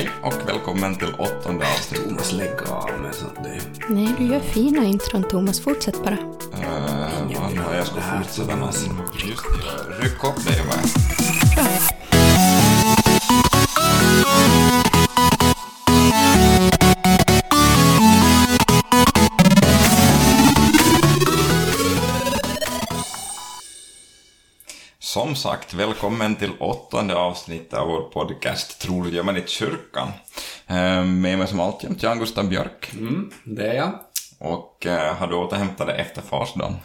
Hej och välkommen till åttonde avsnittet. Thomas, lägg av med sånt där. Nej, du gör fina intron Thomas. Fortsätt bara. Uh, vad jag ska fortsätta med. Just det, ryck upp dig med. Som sagt, välkommen till åttonde avsnittet av vår podcast Tror du man i kyrkan. Eh, Med mig som alltid Jan Gustav Björk. Mm, det är jag. Och eh, har du återhämtat dig efter farsdagen?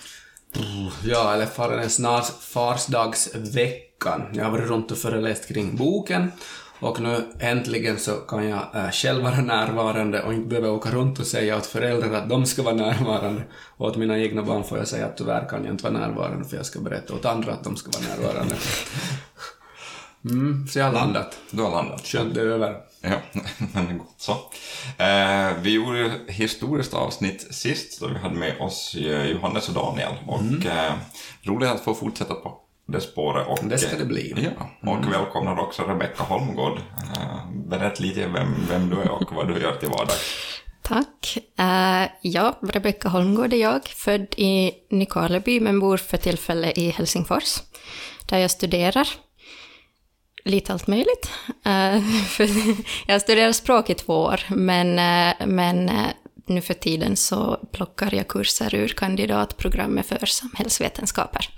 Ja, eller den snart farsdagsveckan. Jag har varit runt och föreläst kring boken och nu äntligen så kan jag äh, själv vara närvarande och inte behöva åka runt och säga åt föräldrar att de ska vara närvarande. Och åt mina egna barn får jag säga att tyvärr kan jag inte vara närvarande för jag ska berätta åt andra att de ska vara närvarande. Mm, så jag har landat. Du har landat. Skönt det är över. Ja, men gott så. Eh, vi gjorde historiskt avsnitt sist då vi hade med oss eh, Johannes och Daniel. Och eh, roligt att få fortsätta på det spåret. Och, Det ska det bli. Ja, och välkomnar också Rebecka Holmgård. Eh, berätta lite vem, vem du är och vad du gör till vardags. Tack. Eh, ja, Rebecka Holmgård är jag, född i Nykarleby men bor för tillfället i Helsingfors, där jag studerar. Lite allt möjligt. För jag har studerat språk i två år, men, eh, men nu för tiden så plockar jag kurser ur kandidatprogrammet för samhällsvetenskaper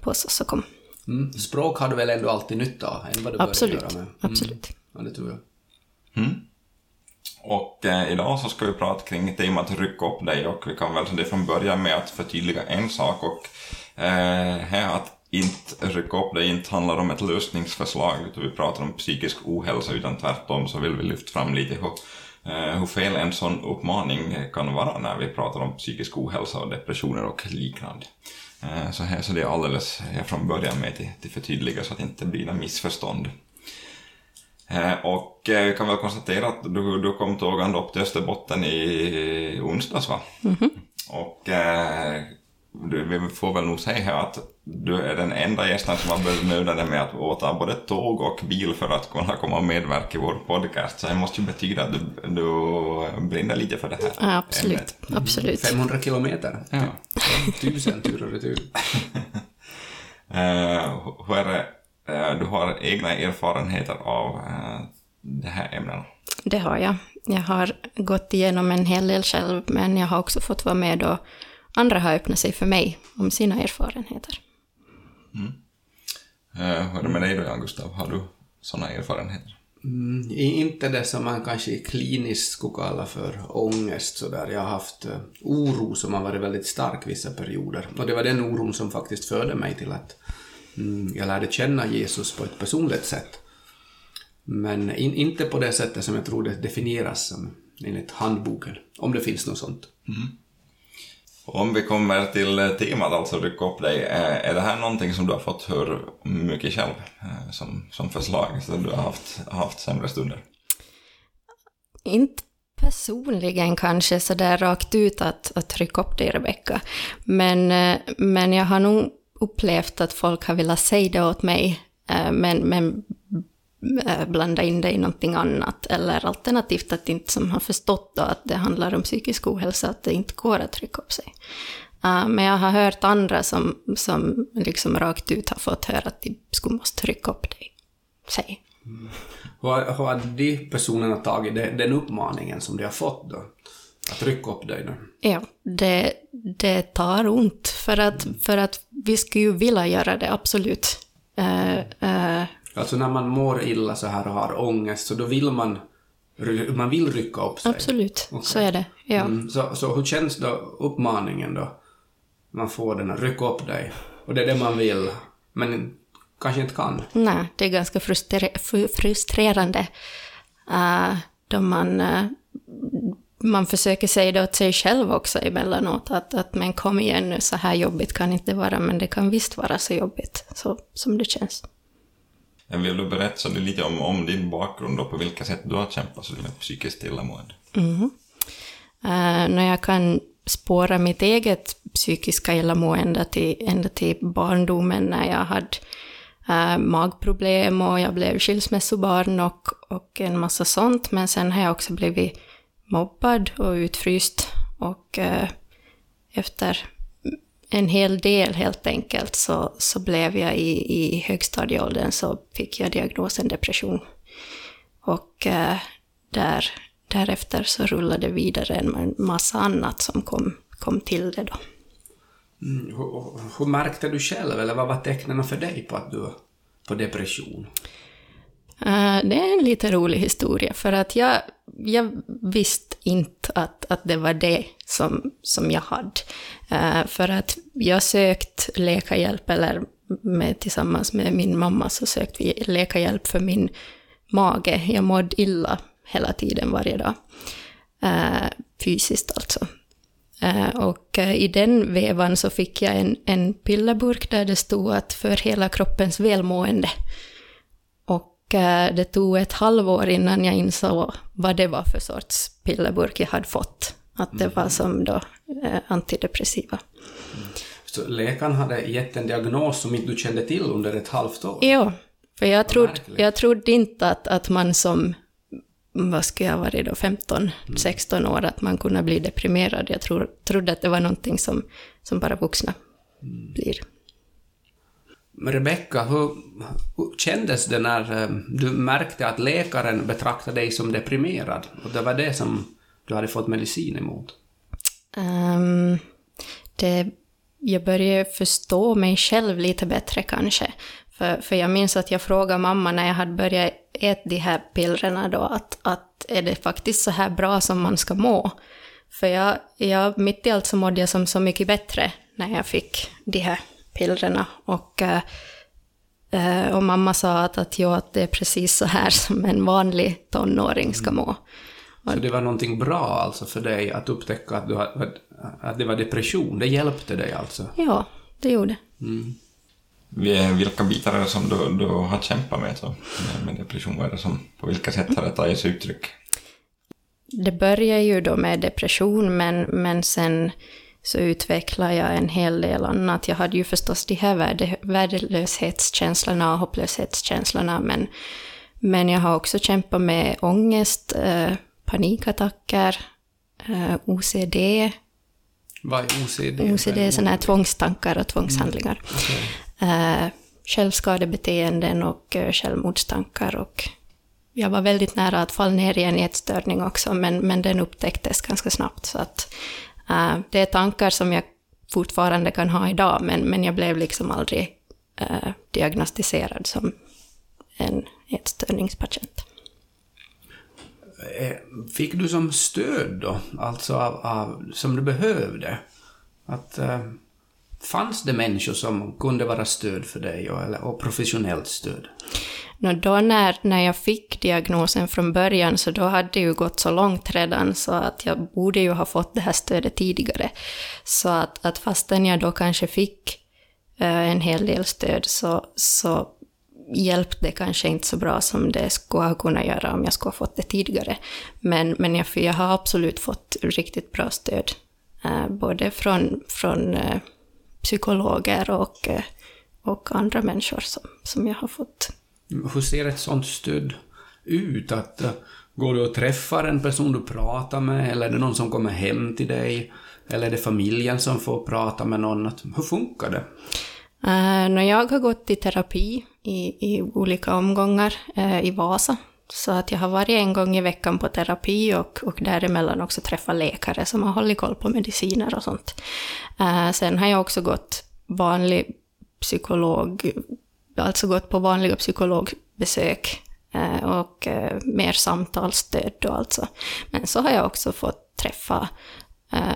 på Sossokom. Mm. Språk har du väl ändå alltid nytta av, än vad du Absolut, göra med? Mm. absolut. Ja, det tror jag. Och eh, idag så ska vi prata kring temat rycka upp dig och vi kan väl så det från början med att förtydliga en sak och eh, här att inte rycka upp dig inte handlar om ett lösningsförslag utan vi pratar om psykisk ohälsa utan tvärtom så vill vi lyfta fram lite hur, hur fel en sån uppmaning kan vara när vi pratar om psykisk ohälsa och depressioner och liknande. Eh, så här så det är alldeles här från början med till, till förtydliga så att det inte blir några missförstånd. Eh, Och eh, vi kan väl konstatera att du, du kom tågande upp till Österbotten i onsdags va? Och eh, du, vi får väl nog säga här att du är den enda gästen som har bemödat dig med att åta både tåg och bil för att kunna komma och medverka i vår podcast. Så det måste ju betyda att du, du brinner lite för det här. Ja, absolut, absolut. 500 kilometer. Ja. Tusen tur och retur. Eh, hur är det, eh, du har egna erfarenheter av eh, det här ämnena. Det har jag. Jag har gått igenom en hel del själv, men jag har också fått vara med då andra har öppnat sig för mig om sina erfarenheter. Eh, hur är det med dig då, Jan Gustav? Har du sådana erfarenheter? Mm, inte det som man kanske kliniskt skulle kalla för ångest sådär. Jag har haft eh, oro som har varit väldigt stark vissa perioder. Och det var den oron som faktiskt förde mig till att mm, jag lärde känna Jesus på ett personligt sätt. Men in, inte på det sättet som jag tror det definieras som enligt handboken. Om det finns något sånt. Om vi kommer till eh, temat, alltså rycka upp dig, eh, är det här någonting som du har fått hur mycket själv eh, som, som förslag? Så du har haft, haft sämre stunder? Inte personligen kanske sådär rakt ut att, att trycka upp dig, Rebecka. Men, men jag har nog upplevt att folk har velat säga det åt mig, men, men blanda in det i någonting annat. Eller alternativt att inte som har förstått då att det handlar om psykisk ohälsa, att det inte går att trycka upp sig. Eh, Men jag har hört andra som, som liksom rakt ut har fått höra att de skulle måste trycka upp dig. Säg. Hur har, har de personerna tagit det, den uppmaningen som de har fått då? Att rycka upp dig nu? Ja, det, det tar ont för att, för att vi skulle ju vilja göra det, absolut. Eh, eh, Alltså när man mår illa så här och har ångest så då vill man, man vill rycka upp sig. absolut, Okej. så är det. Ja. Mm, så, så hur känns då uppmaningen då? Man får den att rycka upp dig. Och det är det man vill, men kanske inte kan. Nej, det är ganska frustre- fru- frustrerande uh, då man, eh, man försöker säga det åt sig själv också emellanåt, att, att men kom igen nu, så här jobbigt kan inte vara, men det kan visst vara så jobbigt så, som det känns. Vill du berätta lite om, om din bakgrund och på vilka sätt du har kämpat så med psykiskt illamående? Uh, när jag kan spåra mitt eget psykiska illamående till, ända till barndomen när jag hade äh, magproblem och jag blev skilsmässobarn och, och en massa sånt. Men sen har jag också blivit mobbad och utfryst. Och äh, efter en hel del helt enkelt så, så blev jag i, i högstadieåldern så fick jag diagnosen depression. Och äh, där, därefter så rullade det vidare en massa annat som kom, kom till det då. Mm, hur, hur, märkte du själv, eller vad var tecknen för dig på att du på depression? Eh, det är en lite rolig historia, för att jag, jag visste inte att, att det var det som, som jag hade. Eh, för att jag sökt läkarhjälp, eller med, tillsammans med min mamma så sökte vi läkarhjälp för min mage. Jag mådde illa hela tiden, varje dag. Eh, fysiskt alltså. Och i den vevan så fick jag en, en pillerburk där det stod att för hela kroppens välmående. Och det tog ett halvår innan jag insåg vad det var för sorts pillerburk jag hade fått. Att det var som då antidepressiva. Så läkaren hade gett en diagnos som inte du kände till under ett halvt år? Ja, för jag, trodde, jag trodde inte att, att man som vad ska jag vara då, 15, 16 år, att man kunde bli deprimerad. Jag tror, trodde att det var någonting som, som bara vuxna blir. Rebecka, hur, hur kändes det när eh, du märkte att läkaren betraktade dig som deprimerad? Och det var det som du hade fått medicin emot? Um, det, jag började förstå mig själv lite bättre kanske. För, för jag minns att jag frågade mamma när jag hade börjat äta de här pillerna då, att, att är det faktiskt så här bra som man ska må? För jag, jag, mitt i allt så mådde jag som så mycket bättre när jag fick de här pillerna. Och, eh, och mamma sa att, att, jo, att det är precis så här som en vanlig tonåring ska må. Så det var någonting bra alltså för dig att upptäcka att, du, att det var depression? Det hjälpte dig alltså? Ja, det gjorde mm. Vilka bitar är det som du, du har kämpat med, så, med, depression? Vad är det som, på vilka sätt har det tagit sig uttryck? Det börjar ju då med depression, men, men sen så utvecklade jag en hel del annat. Jag hade ju förstås de här värde, värdelöshetskänslorna och hopplöshetskänslorna, men, men jag har också kämpat med ångest, eh, panikattacker, eh, OCD. Vad är OCD? OCD är sådana här tvångstankar och tvångshandlingar. Mm. Okay eh, självskadebeteenden och eh, självmordstankar. Och jag var väldigt nära att falla ner i en ätstörning också, men, men den upptäcktes ganska snabbt. Så att, Uh, det är tankar som jag fortfarande kan ha idag, men, men jag blev liksom aldrig uh, diagnostiserad som en ätstörningspatient. Eh, fick du som stöd då, alltså av, av, som du behövde? Att, Fanns det människor som kunde vara stöd för dig och, eller, och professionellt stöd? No, då när, när jag fick diagnosen från början så då hade det ju gått så långt redan så att jag borde ju ha fått det här stödet tidigare. Så att, att fastän jag då kanske fick eh, en hel del stöd så, så hjälpte det kanske inte så bra som det skulle ha kunnat göra om jag skulle ha fått det tidigare. Men, men jag, jag har absolut fått riktigt bra stöd. Eh, både från, från eh, psykologer och, eh, och andra människor som, som jag har fått. Hur ser ett sånt stöd ut? Att, uh, går du och träffar en person du pratar med, eller är det någon som kommer hem till dig? Eller är det familjen som får prata med någon? Hur funkar det? Uh, när jag har gått i terapi i, i olika omgångar uh, i Vasa, så att jag har varit en gång i veckan på terapi och, och däremellan också träffat läkare som har hållit koll på mediciner och sånt. Uh, sen har jag också gått vanlig psykolog, alltså gått på vanliga psykologbesök uh, och uh, mer samtalsstöd då alltså. Men så har jag också fått träffa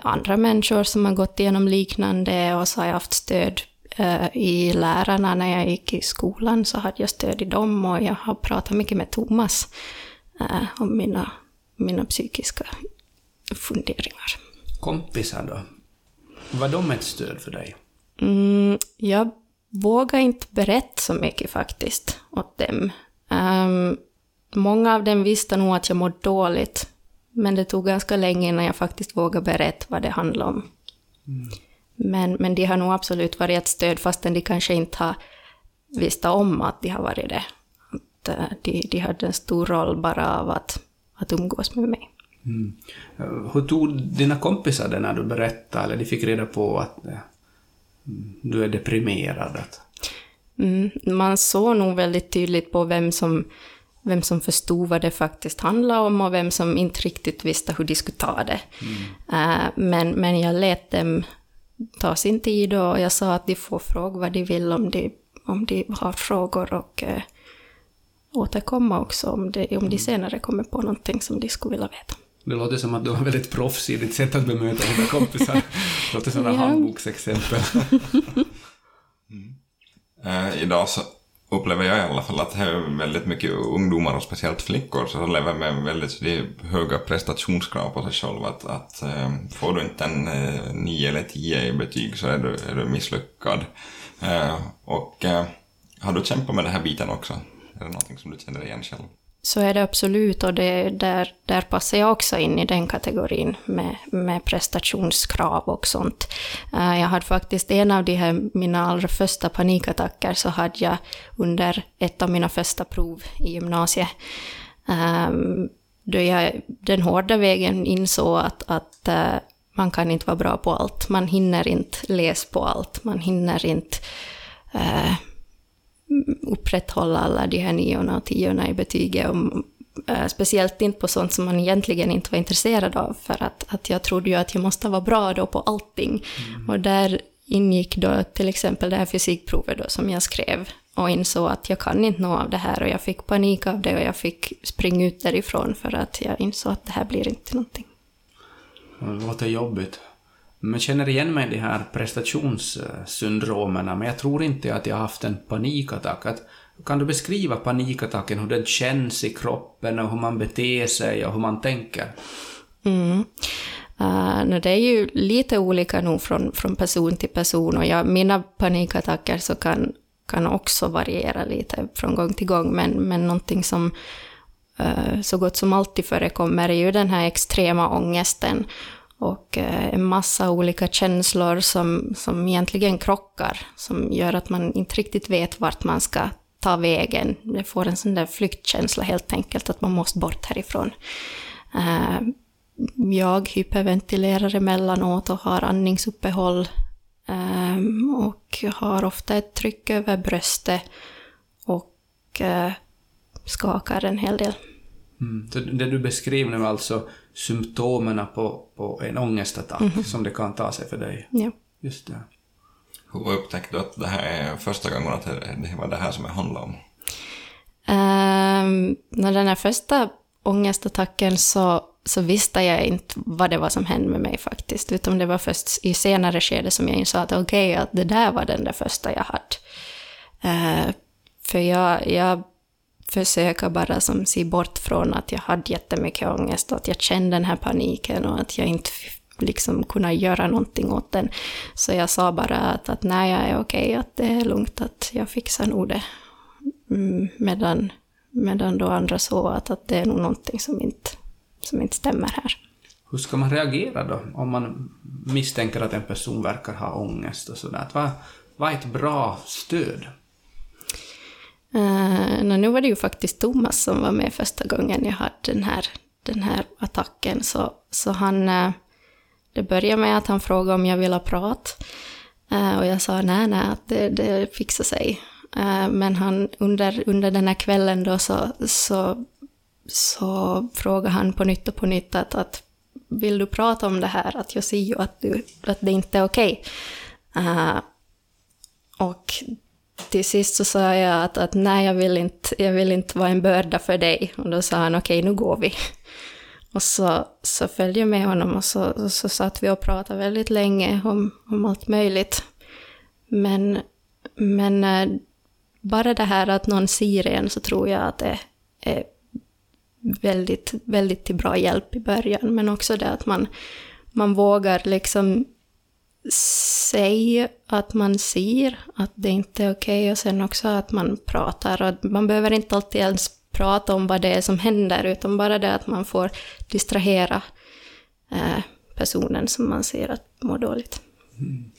andra människor som har gått igenom liknande och så har jag haft stöd i lärarna när jag gick i skolan så hade jag stöd i dem och jag har pratat mycket med Thomas eh, om mina, mina psykiska funderingar. Kompisar då? Var de ett stöd för dig? Mm, jag vågar inte berätta så mycket faktiskt åt dem. Um, många av dem visste nog att jag mådde dåligt, men det tog ganska länge innan jag faktiskt vågade berätta vad det handlade om. Mm. Men, men de har nog absolut varit ett stöd fastän de kanske inte har visste om att de har varit det. Att eh, de, de hade en stor roll bara av att, att umgås med mig. Mm. Eh, hur tog dina kompisar det när du berättade, eller de fick reda på att eh, du är deprimerad? Mm, man såg nog väldigt tydligt på vem som, vem som förstod vad det faktiskt handlade om och vem som inte riktigt visste hur de skulle ta det. Mm. Uh, men, men jag lät dem ta sin tid och jag sa att de får fråga vad de vill om de, om de har frågor och uh, återkomma också om, det, om de mm. senare kommer på någonting som de skulle vilja veta. Det låter som att du har väldigt proffs i ditt sätt att bemöta dina kompisar. Det låter som ja. handboksexempel. mm. uh, idag så upplever jag i alla fall att det är väldigt mycket ungdomar och speciellt flickor som lever med väldigt höga prestationskrav på sig själva. Att, att äh, får du inte en eh, äh, 9 eller 10 i betyg så är du, är du misslyckad. Äh, och har du kämpat med den här biten också? Är det någonting som du känner igen själv? Så är det absolut och det, där, där passar jag också in i den kategorin med, med prestationskrav och sånt. Eh, jag hade faktiskt en av de här, mina allra första panikattacker så hade jag under ett av mina första prov i gymnasiet. Ehm, då jag den hårda vägen insåg att, att eh, man kan inte vara bra på allt. Man hinner inte läsa på allt. Man hinner inte eh, upprätthålla alla de här niorna och tiorna i betyget. Och, äh, speciellt inte på sånt som man egentligen inte var intresserad av, för att, att jag trodde ju att jag måste vara bra då på allting. Mm. Och där ingick då till exempel det här fysikprovet då som jag skrev och insåg att jag kan inte nå av det här och jag fick panik av det och jag fick springa ut därifrån för att jag insåg att det här blir inte någonting. Det låter jobbigt. Man känner igen mig i de här prestationssyndromerna, men jag tror inte att jag har haft en panikattack. Att, kan du beskriva panikattacken, hur den känns i kroppen och hur man beter sig och hur man tänker? Mm. Uh, det är ju lite olika nog från, från person till person och jag, mina panikattacker så kan, kan också variera lite från gång till gång, men, men någonting som uh, så gott som alltid förekommer är ju den här extrema ångesten och eh, en massa olika känslor som, som egentligen krockar, som gör att man inte riktigt vet vart man ska ta vägen. Det får en sån där flyktkänsla helt enkelt, att man måste bort härifrån. Eh, jag hyperventilerar emellanåt och har andningsuppehåll eh, och har ofta ett tryck över bröstet och skakar en hel del. Mm. Så det du beskriver nu alltså symptomen på, på en ångestattack mm. som det kan ta sig för dig. Ja. Just det. Hur upptäckte du att det här är första gången att det var det här som det handlade om? Um, när den här första ångestattacken så, så visste jag inte vad det var som hände med mig faktiskt, utan det var först i senare skede som jag insåg att okej, okay, att det där var den där första jag hade. Uh, för jag, jag försöka bara som se bort från att jag hade jättemycket ångest och att jag kände den här paniken och att jag inte liksom kunde göra någonting åt den. Så jag sa bara att, att nej, jag är okej, att det är lugnt, att jag fixar nog det. Mm, medan, medan då andra såg att, att det är nog någonting som inte, som inte stämmer här. Hur ska man reagera då, om man misstänker att en person verkar ha ångest och sådär? Vad, vad är ett bra stöd? Uh, nu var det ju faktiskt Thomas som var med första gången jag hade den här, den här attacken. Så, så han, uh, det började med att han frågade om jag ville prata. Uh, eh, och jag sa nej, nej, det, det fixar sig. Uh, men han, under, under den här kvällen då så, så, så frågade han på nytt och på nytt att, att vill du prata om det här? Att jag ser ju att, du, att det inte är okej. Okay. och till sist så sa jag att, att nej, jag vill, inte, jag vill inte vara en börda för dig. Och då sa han okej, nu går vi. Och så, så följde jag med honom och så, så satt vi och pratade väldigt länge om, om allt möjligt. Men, men eh, bara det här att någon ser en så tror jag att det är väldigt, väldigt till bra hjälp i början. Men också det att man, man vågar liksom säga att man ser att det inte är okej okay, och sen också att man pratar. Och man behöver inte alltid ens prata om vad det är som händer utan bara det att man får distrahera eh, personen som man ser att mår dåligt. Mm.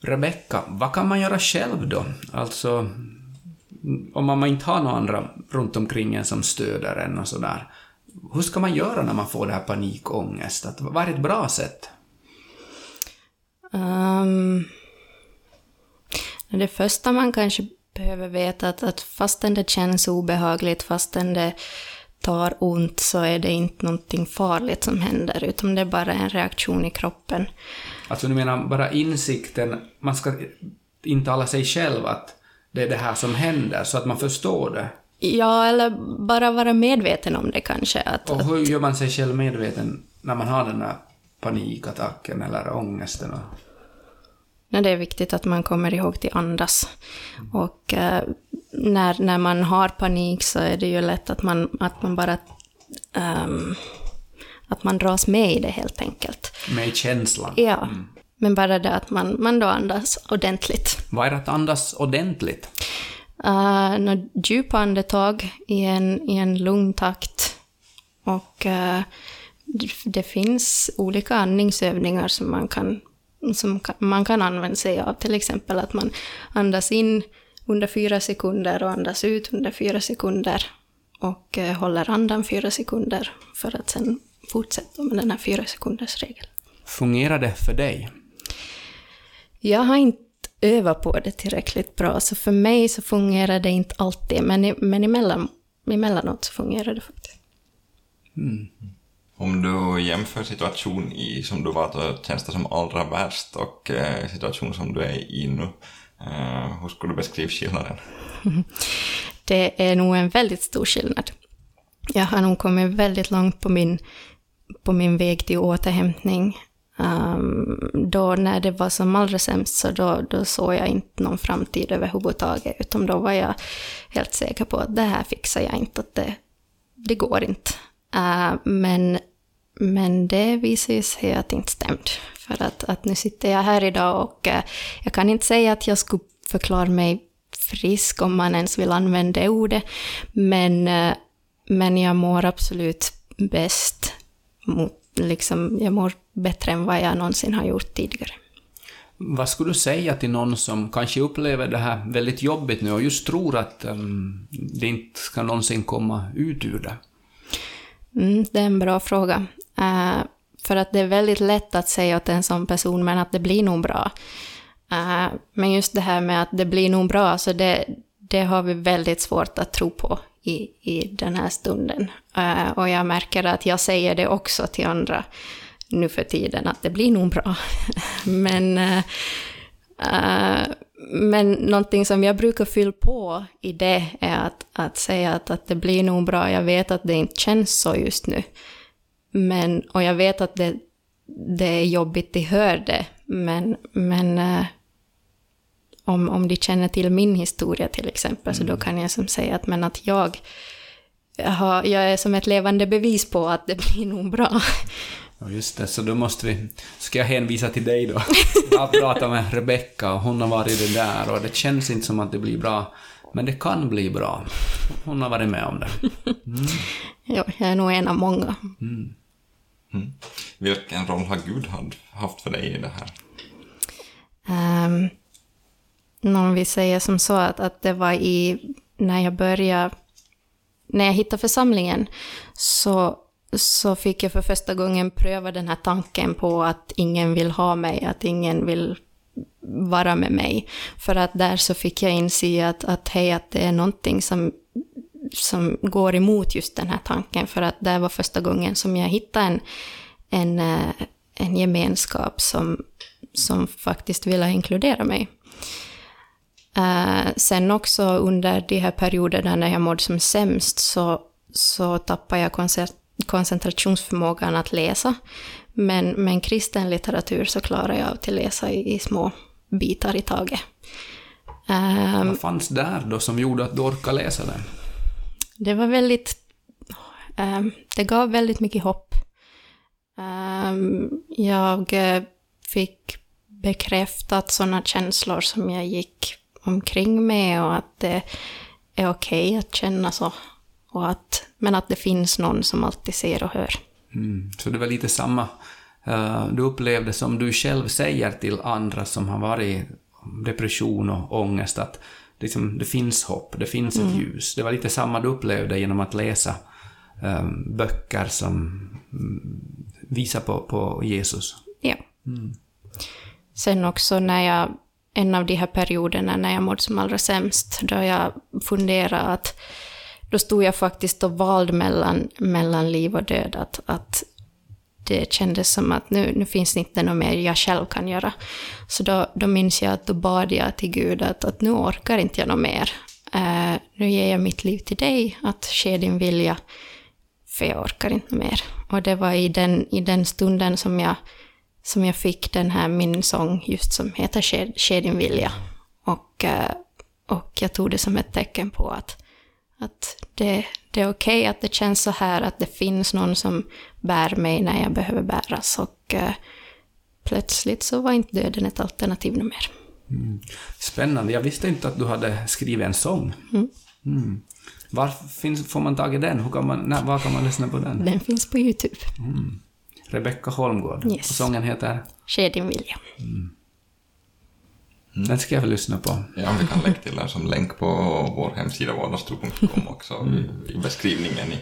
Rebecka, vad kan man göra själv då? Alltså, om man inte har några andra runt omkring en som stöder en och sådär. Hur ska man göra när man får det här panikångest? Att, vad är ett bra sätt? Um, det första man kanske behöver veta att, att fastän det känns obehagligt, fastän det tar ont, så är det inte någonting farligt som händer, utan det är bara en reaktion i kroppen. Alltså du menar bara insikten, man ska intala sig själv att det är det här som händer, så att man förstår det? Ja, eller bara vara medveten om det kanske. Att, och hur gör man sig själv medveten när man har den här panikattacken eller ångesten? Och... Ja, det är viktigt att man kommer ihåg att andas. Och eh, när, när man har panik så är det ju lätt att man, att man bara... Um, att man dras med i det helt enkelt. Med känslan? Ja. Mm. Men bara det att man, man då andas ordentligt. Vad är att andas ordentligt? Uh, några djupa andetag i en, i en lugn takt. Och uh, det finns olika andningsövningar som man kan, som man kan använda sig av. Till exempel att man andas in under fyra sekunder och andas ut under fyra sekunder. Och uh, håller andan fyra sekunder för att sen fortsätta med den här fyra sekunders regeln. Fungerar det för dig? Jag har inte övat på det tillräckligt bra, så för mig så fungerar det inte alltid, men, i, men emellan, emellanåt så fungerar det faktiskt. Mm. Om du jämför situation i, som du var då känns det som allra värst och eh, situation som du är i nu, eh, hur skulle du beskriva skillnaden? det är nog en väldigt stor skillnad. Jag har nog kommit väldigt långt på min, på min väg till återhämtning. Um, då när det var som allra sämst så då, då såg jag inte någon framtid överhuvudtaget, utan då var jag helt säker på att det här fixar jag inte, att det, det går inte. Uh, men, men det visade sig att det inte stämde. För att, att nu sitter jag här idag och uh, jag kan inte säga att jag skulle förklara mig frisk, om man ens vill använda det ordet, men, uh, men jag mår absolut bäst mot liksom, jag mår bättre än vad jag någonsin har gjort tidigare. Vad skulle du säga till någon som kanske upplever det här väldigt jobbigt nu och just tror att um, det inte ska någonsin komma ut ur det? Mm, det är en bra fråga. Uh, för att det är väldigt lätt att säga åt en sån person, men att det blir nog bra. Uh, men just det här med att det blir nog bra, så det, det har vi väldigt svårt att tro på i, i den här stunden. Uh, och jag märker att jag säger det också till andra nu för tiden, att det blir nog bra. men, uh, uh, men någonting som jag brukar fylla på i det är att, att säga att, att det blir nog bra. Jag vet att det inte känns så just nu. Men, och jag vet att det, det är jobbigt att höra det, men, men om, om de känner till min historia till exempel, mm. så då mm. kan jag som säga att, men att jag, jag, har, jag är som ett levande bevis på att det blir nog bra. Ja, just det, så då måste vi... Ska jag hänvisa till dig då? Jag har pratat med Rebecka och hon har varit det där och det känns inte som att det blir bra. Men det kan bli bra. Hon har varit med om det. Mm. ja, jag är nog en av många. Mm. Mm. Vilken roll har Gud haft för dig i det här? Um, om vi säger som så att, att det var i, när jag började, när jag hittade församlingen, så, så fick jag för första gången pröva den här tanken på att ingen vill ha mig, att ingen vill vara med mig. För att där så fick jag inse att, att hej, att det är någonting som, som går emot just den här tanken. För att det var första gången som jag hittade en, en, eh, en gemenskap som, som faktiskt ville inkludera mig. Uh, sen också under de här perioderna när jag mådde som sämst så, så tappade jag koncentrationsförmågan att läsa. Men, men kristen litteratur så klarar jag av att läsa i, i små bitar i taget. Um, Vad fanns där då som gjorde att du orkade läsa den? Det var väldigt... Um, det gav väldigt mycket hopp. Um, jag fick bekräftat sådana känslor som jag gick omkring mig och att det är okej okay att känna så. Och att, men att det finns någon som alltid ser och hör. Mm. Så det var lite samma eh, du upplevde som du själv säger till andra som har varit depression och ångest att liksom, det finns hopp, det finns ett ljus. Det var lite samma du upplevde genom att läsa eh, böcker som mm, visar på, på Jesus. Ja. Sen också när jag, en av de här perioderna när jag mådde som allra sämst, då jag funderade att, då stod jag faktiskt och valde mellan, mellan liv och död, att, att det kändes som att nu, nu finns det inte något mer jag själv kan göra. Så då, då minns jag att då bad jag till Gud att, att nu orkar inte jag något mer. Uh, nu ger jag mitt liv till dig, att ske din vilja, för jag orkar inte mer. Och det var i den, i den stunden som jag, som jag fick den här, min sång just som heter Ske, ske din vilja. Och, uh, och jag tog det som ett tecken på att, att det, det är okej att det känns så här, att det finns någon som bär mig när jag behöver bäras. Och eh, plötsligt så var inte döden ett alternativ mer. Spännande. Jag visste inte att du hade skrivit en sång. Mm. Var finns, får man tag i den? Hur kan man, när, var kan man lyssna på den? Den finns på YouTube. Rebecka Holmgård. Yes. Och sången heter? Ske din vilja. Den ska jag väl lyssna på. Ja, vi kan lägga till den som länk på vår hemsida vardagstro.com också i, i beskrivningen i,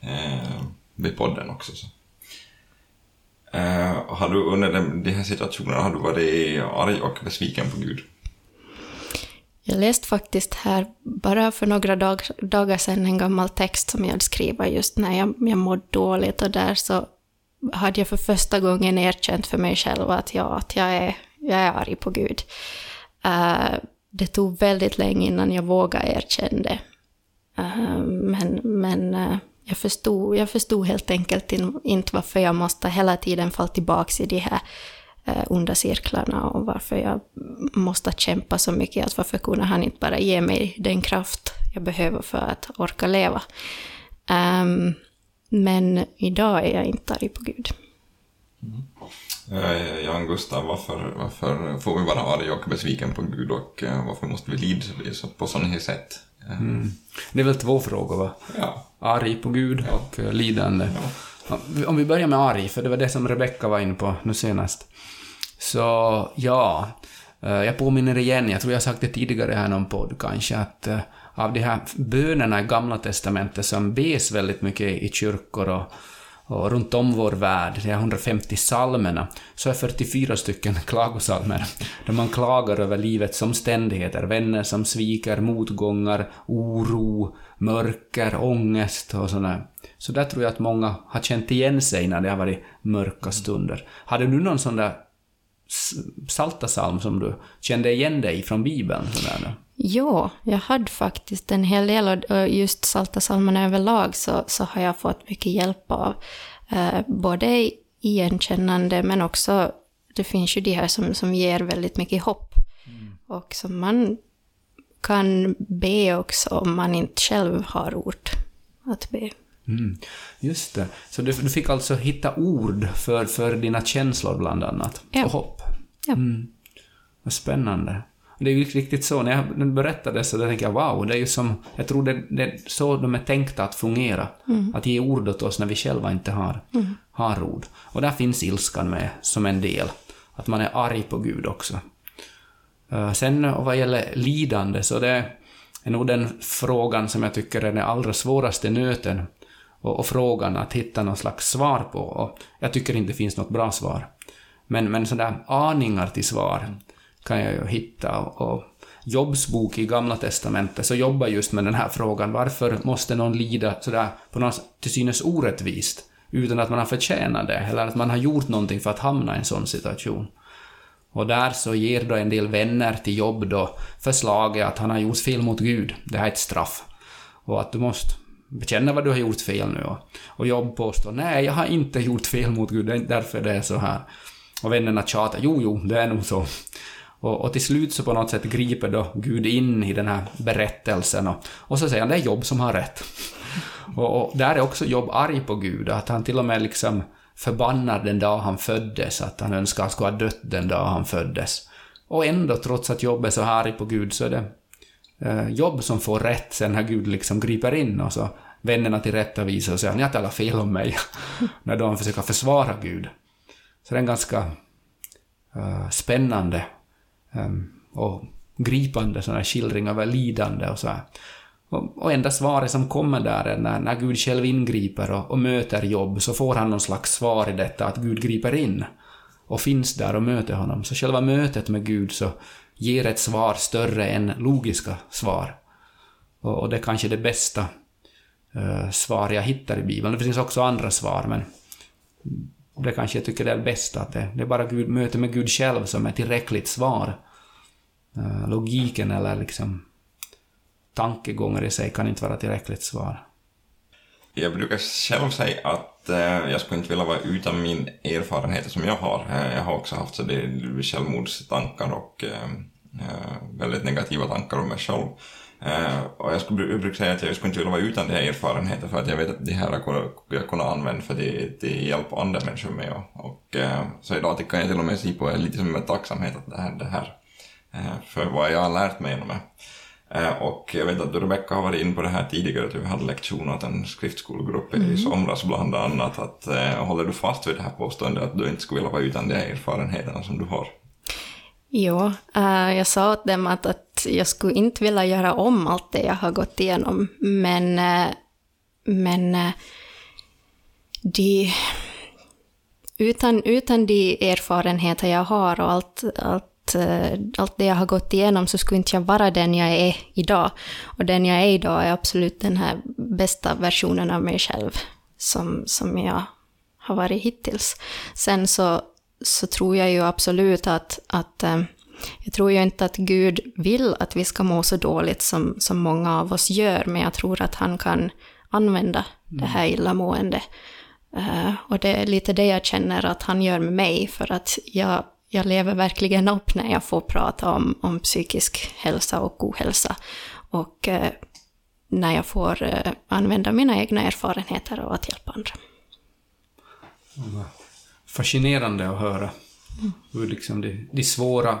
eh, vid podden också. Så. Eh, har du under den, de här situationerna har du varit arg och besviken på Gud? Jag läste faktiskt här bara för några dag, dagar sedan en gammal text som jag hade skrivit just när jag, jag mådde dåligt och där så hade jag för första gången erkänt för mig själv att, ja, att jag, är, jag är arg på Gud. Uh, det tog väldigt länge innan jag vågade erkänna det. Uh, men men uh, jag, förstod, jag förstod helt enkelt in, inte varför jag måste hela tiden falla tillbaka i de här onda cirklarna och varför jag måste kämpa så mycket. Att varför kunde han inte bara ge mig den kraft jag behöver för att orka leva? Um, men idag är jag inte arg på Gud. Mm. Jan Gustav, varför, varför får vi vara arg och besviken på Gud och eh, varför måste vi lida på sådana här sätt? Eh, Det är väl två frågor, va? Ja. Arg på Gud och eh, lidande. Ja, Om vi börjar med arg, för det var det som Rebecka var inne på nu senast. Så, ja. eh, Jag påminner igen, jag tror jag har sagt det tidigare här någon podd kanske, att eh, av de här bönerna i Gamla Testamentet som bes väldigt mycket i kyrkor och, och runt om vår värld, de här 150 psalmerna, så är 44 stycken klagosalmer, där man klagar över livets omständigheter, vänner som sviker, motgångar, oro, mörker, ångest och sådär. Så där tror jag att många har känt igen sig när det har varit mörka stunder. Hade du någon sån där s- psaltarpsalm som du kände igen dig från Bibeln? Sådär? Ja, jag hade faktiskt en hel del och- just Salta salmerna överlag så, så har jag fått mycket hjälp av. Eh, både igenkännande men också, det finns ju de här som, som ger väldigt mycket hopp. Och som man kan be också om man inte själv har ord att be. Mm. Just det. Så du, du fick alltså hitta ord för, för dina känslor bland annat? Ja. Och hopp? Ja. Mm. Vad spännande. Det är ju riktigt så, när jag berättade så då tänkte jag wow, det är ju som, jag tror det, det är så de är tänkta att fungera. Att ge ord åt oss när vi själva inte har, har ord. Och där finns ilskan med som en del. Att man är arg på Gud också. Eh, Sen vad gäller lidande så det är nog den frågan som jag tycker är den allra svåraste nöten och, och frågan att hitta någon slags svar på. Och jag tycker inte det finns något bra svar. Men, men sådär aningar till svar kan jag ju hitta. Och, Jobs bok i Gamla Testamentet så jobbar just med den här frågan. Varför måste någon lida sådär på något till synes orättvist utan att man har förtjänat det eller att man har gjort någonting för att hamna i en sån situation? Och där så ger då en del vänner till jobb då förslaget att han har gjort fel mot Gud. Det här är ett straff. Och att du måste bekänna vad du har gjort fel nu. Och, jobb påstår nej, jag har inte gjort fel mot Gud, det är inte därför det är så här. Och vännerna tjatar, jo, jo, det är nog så. Och, och till slut så på något sätt griper då Gud in i den här berättelsen och, och så säger han det är Jobb som har rätt. Och, och där är också Jobb arg på Gud, att han till och med liksom förbannar den dag han föddes, att han önskar att han skulle ha dött den dag han föddes. Och ändå, trots att Jobb är så arg på Gud, så är det eh, Jobb som får rätt sen när Gud liksom griper in och så vännerna till rätta visar och säger ni har talat fel om mig, när de försöker försvara Gud. Så det är en ganska eh, spännande Ehm, och gripande sådana här skildring över lidande och så här. Och, och enda svaret som kommer där är när, när Gud själv ingriper och, och möter jobb, så får han någon slags svar i detta att Gud griper in och finns där och möter honom. Så själva mötet med Gud så ger ett svar större än logiska svar. Och, och det är kanske det bästa uh, svar jag hittar i Bibeln. Det finns också andra svar, men det kanske jag tycker är det bästa, att det, det är bara Gud, möte med Gud själv som är tillräckligt svar. Eh, logiken eller liksom tankegångar i sig kan inte vara tillräckligt svar. Jag brukar själv säga att eh, jag skulle inte vilja vara utan min erfarenhet som jag har. Eh, jag har också haft så det självmordstankar och eh, eh, väldigt negativa tankar om mig själv. Eh, och jag, skulle, jag brukar säga att jag skulle inte vilja vara utan de här erfarenheterna för att jag vet att de här jag kunna använda för det hjälper andra människor med. Och, och eh, så idag kan jag till och med se på lite som en tacksamhet att det här, det här för vad jag har lärt mig genom det. Och jag vet att Rebecka har varit in på det här tidigare, att vi hade lektion åt en skriftskolegrupp mm. i somras bland annat. Att, håller du fast vid det här påståendet att du inte skulle vilja vara utan de erfarenheterna som du har? Jo, uh, jag sa åt dem att, att jag skulle inte vilja göra om allt det jag har gått igenom, men, uh, men uh, de, utan, utan de erfarenheter jag har och allt, allt allt det jag har gått igenom så skulle inte jag vara den jag är idag. Och den jag är idag är absolut den här bästa versionen av mig själv som, som jag har varit hittills. Sen så, så tror jag ju absolut att, att eh, jag tror ju inte att Gud vill att vi ska må så dåligt som, som många av oss gör, men jag tror att han kan använda det här illamående. Uh, och det är lite det jag känner att han gör med mig, för att jag jag lever verkligen upp när jag får prata om, om psykisk hälsa och ohälsa. Och eh, när jag får eh, använda mina egna erfarenheter och att hjälpa andra. Fascinerande att höra mm. hur liksom de, de svåra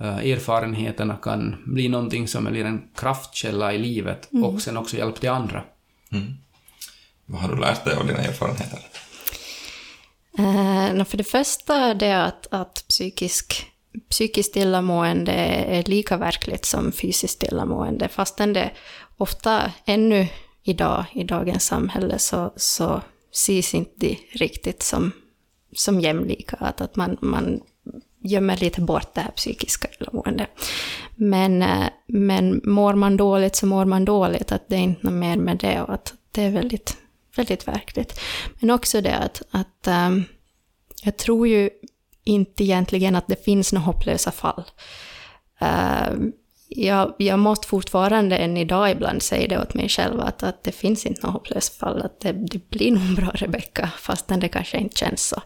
uh, erfarenheterna kan bli någonting som blir en kraftkälla i livet mm. och sen också hjälp till andra. Mm. Vad har du lärt dig av dina erfarenheter? Eh, för det första det är att, att psykisk, psykiskt illamående är lika verkligt som fysiskt illamående, fastän det ofta ännu idag i dagens samhälle så, så ses inte de riktigt som, som jämlika, att, att man, man gömmer lite bort det här psykiska illamåendet. Men, eh, men mår man dåligt så mår man dåligt, att det är inte något mer med det och att det är väldigt väldigt verkligt. Men också det att, att um, jag tror ju inte egentligen att det finns några hopplösa fall. Uh, jag, jag måste fortfarande än idag ibland säga det åt mig själv att, att det finns inte några hopplösa fall, att det, det blir nog bra Rebecka, fastän det kanske inte känns så.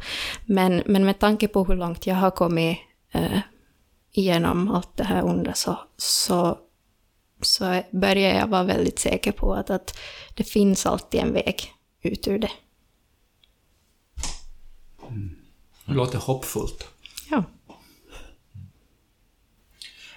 Men, men med tanke på hur långt jag har kommit uh, igenom allt det här onda så, så, så börjar jag vara väldigt säker på att, att det finns alltid en väg ut ur det. Mm. Det låter hoppfullt. Ja.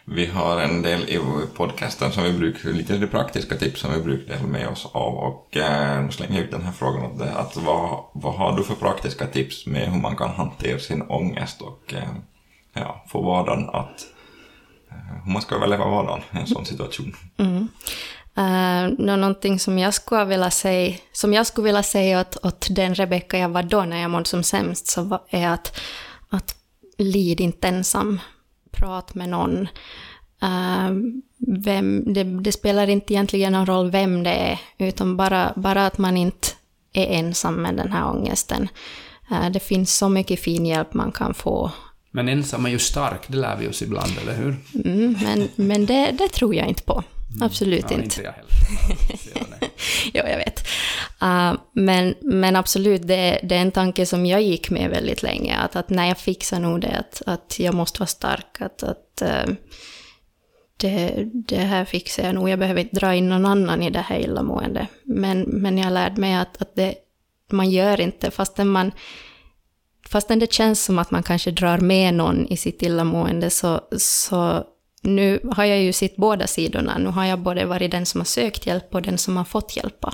Vi har en del i podcasten som vi brukar, lite praktiska tips som vi brukar dela med oss av och eh, nu slänger jag ut den här frågan åt dig. Att vad, vad har du för praktiska tips med hur man kan hantera sin ångest och eh, ja, få vardagen att eh, hur man ska överleva vardagen i en sån situation? Mm. Uh, någonting som jag skulle vilja säga, som jag skulle vilja säga åt, åt den Rebecka jag var då när jag mådde som sämst, så är att, att lid inte ensam. Prat med någon. Uh, vem, det, det, spelar inte egentligen någon roll vem det är, utan bara, bara att man inte är ensam med den här ångesten. Uh, det finns så mycket fin hjälp man kan få. Men ensam är ju stark, det lär vi oss ibland, eller hur? Mm, men men det, det tror jag inte på. Mm. Absolut ja, inte. inte. jo, jag vet. Uh, men, men absolut, det, det, är en tanke som jag gick med väldigt länge, att, att när jag fixar nog det, att, att jag måste vara stark, att, att uh, det, det här fixar jag nog, jag behöver inte dra in någon annan i det här illamåendet. Men, men jag lärde mig att, att det, man gör inte, fastän man Fastän det känns som att man kanske drar med någon i sitt illamående så, så nu har jag ju sett båda sidorna. Nu har jag både varit den som har sökt hjälp och den som har fått hjälpa.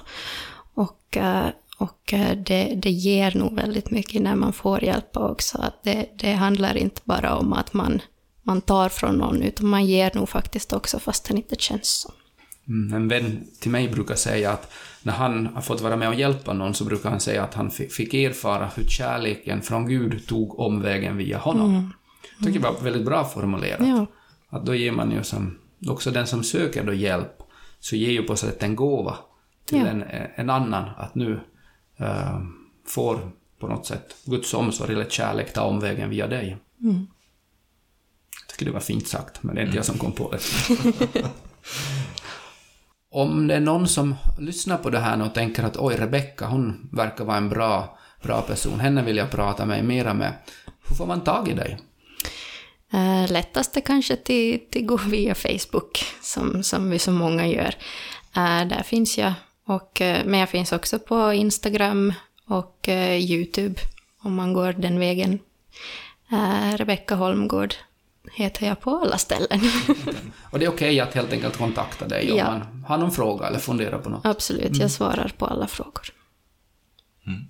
Och, eh, och eh, det, det ger nog väldigt mycket när man får hjälp också. Att det, det handlar inte bara om att man, man tar från någon, utan man ger nog faktiskt också fast det inte känns så. Mm, en vän till mig brukar säga att när han har fått vara med och hjälpa någon så brukar han säga att han fick erfara hur kärleken från Gud tog omvägen via honom. Mm. Jag tycker det var väldigt bra formulerat. Ja. Att då ger man ju som, också den som söker då hjälp, så ger ju på sätt en gåva till ja. en, en annan att nu uh, får på något sätt Guds omsorg eller kärlek ta omvägen via dig. Mm. Jag tycker det var fint sagt, men det är inte jag som kom på det. Om det är någon som lyssnar på det här och tänker att oj, Rebecka, hon verkar vara en bra, bra person, henne vill jag prata med mera med. Hur får man tag i dig? Uh, lättast är kanske till, till gå via Facebook, som, som vi så många gör. Uh, där finns jag. Och, uh, men jag finns också på Instagram och YouTube, om man går den vägen. Rebecka Holmgård heter jag på alla ställen. och det är okej okay att helt enkelt kontakta dig om ja. man har någon fråga eller funderar på något? Absolut, mm. jag svarar på alla frågor. Mm.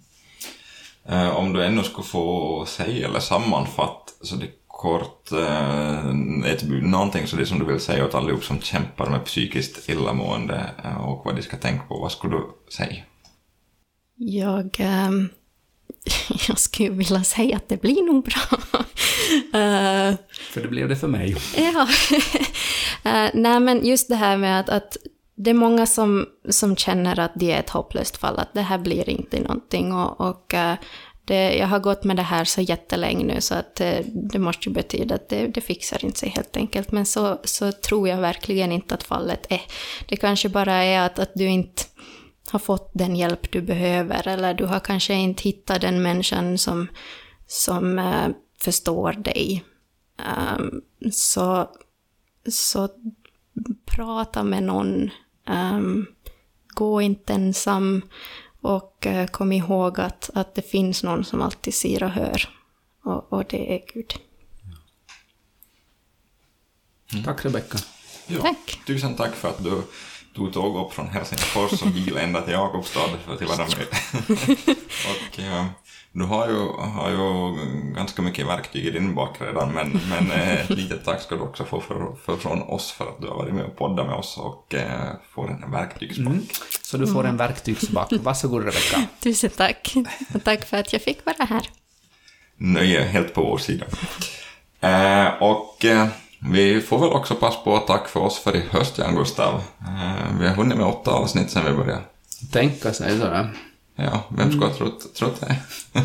Eh, om du ännu skulle få säga eller sammanfatta så det kort eh, ett, någonting så det som du vill säga åt allihop som kämpar med psykiskt illamående eh, och vad de ska tänka på, vad skulle du säga? Jag, eh, jag skulle vilja säga att det blir nog bra. uh, för det blev det för mig. ja. uh, nej men just det här med att, att det är många som, som känner att det är ett hopplöst fall, att det här blir inte någonting. Och, och uh, det, jag har gått med det här så jättelänge nu så att eh, det, måste ju betyda att det, det, fixar inte sig helt enkelt. Men så, så tror jag verkligen inte att fallet är. Det kanske bara är att, att du inte har fått den hjälp du behöver eller du har kanske inte hittat den människan som, som äh, förstår dig. Um, så, så prata med någon. Um, gå inte ensam. Och uh, kom ihåg att, att det finns någon som alltid ser och hör. Och, och det är Gud. Mm. Tack Rebecka. Ja, tack. Tusen tack för att du tog tåg upp från Helsingfors och bil ända till Jakobstad för att vara med. och, uh, du har ju, har ju ganska mycket verktyg i din bak redan, men, men eh, ett litet tack ska du också få för, för, från oss för att du har varit med och poddat med oss och eh, får en verktygsback. Mm. Så du får en verktygsback. Varsågod Rebecka. Tusen tack. Och tack för att jag fick vara här. Nöje helt på vår sida. Eh, och eh, vi får väl också passa på att tacka för oss för i höst, Jan Gustav. Eh, vi har hunnit med åtta avsnitt sedan vi började. Tänka sig sådär. Ja, vem skulle ha trott, trott det?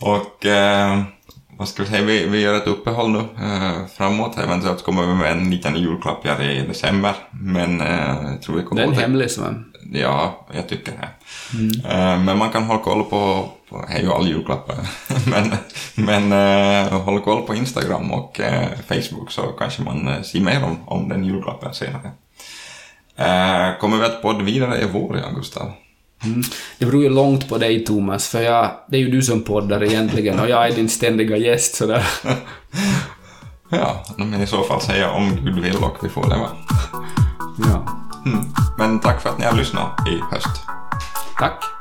och eh, vad ska vi säga, vi, vi gör ett uppehåll nu eh, framåt. Eventuellt kommer vi med en liten julklapp i december. Men eh, jag tror vi kommer Den är hemlig som Ja, jag tycker det. Mm. Eh, men man kan hålla koll på, på det är ju all julklappar, men, men eh, hålla koll på Instagram och eh, Facebook så kanske man eh, ser mer om, om den julklappen senare. Eh, kommer vi att podda vidare i vår, Gustav? Mm. Det beror ju långt på dig, Thomas, för jag, det är ju du som poddar egentligen och jag är din ständiga gäst sådär. ja, men i så fall säga om Gud vill och vi får leva. Ja. Mm. Men tack för att ni har lyssnat i höst. Tack.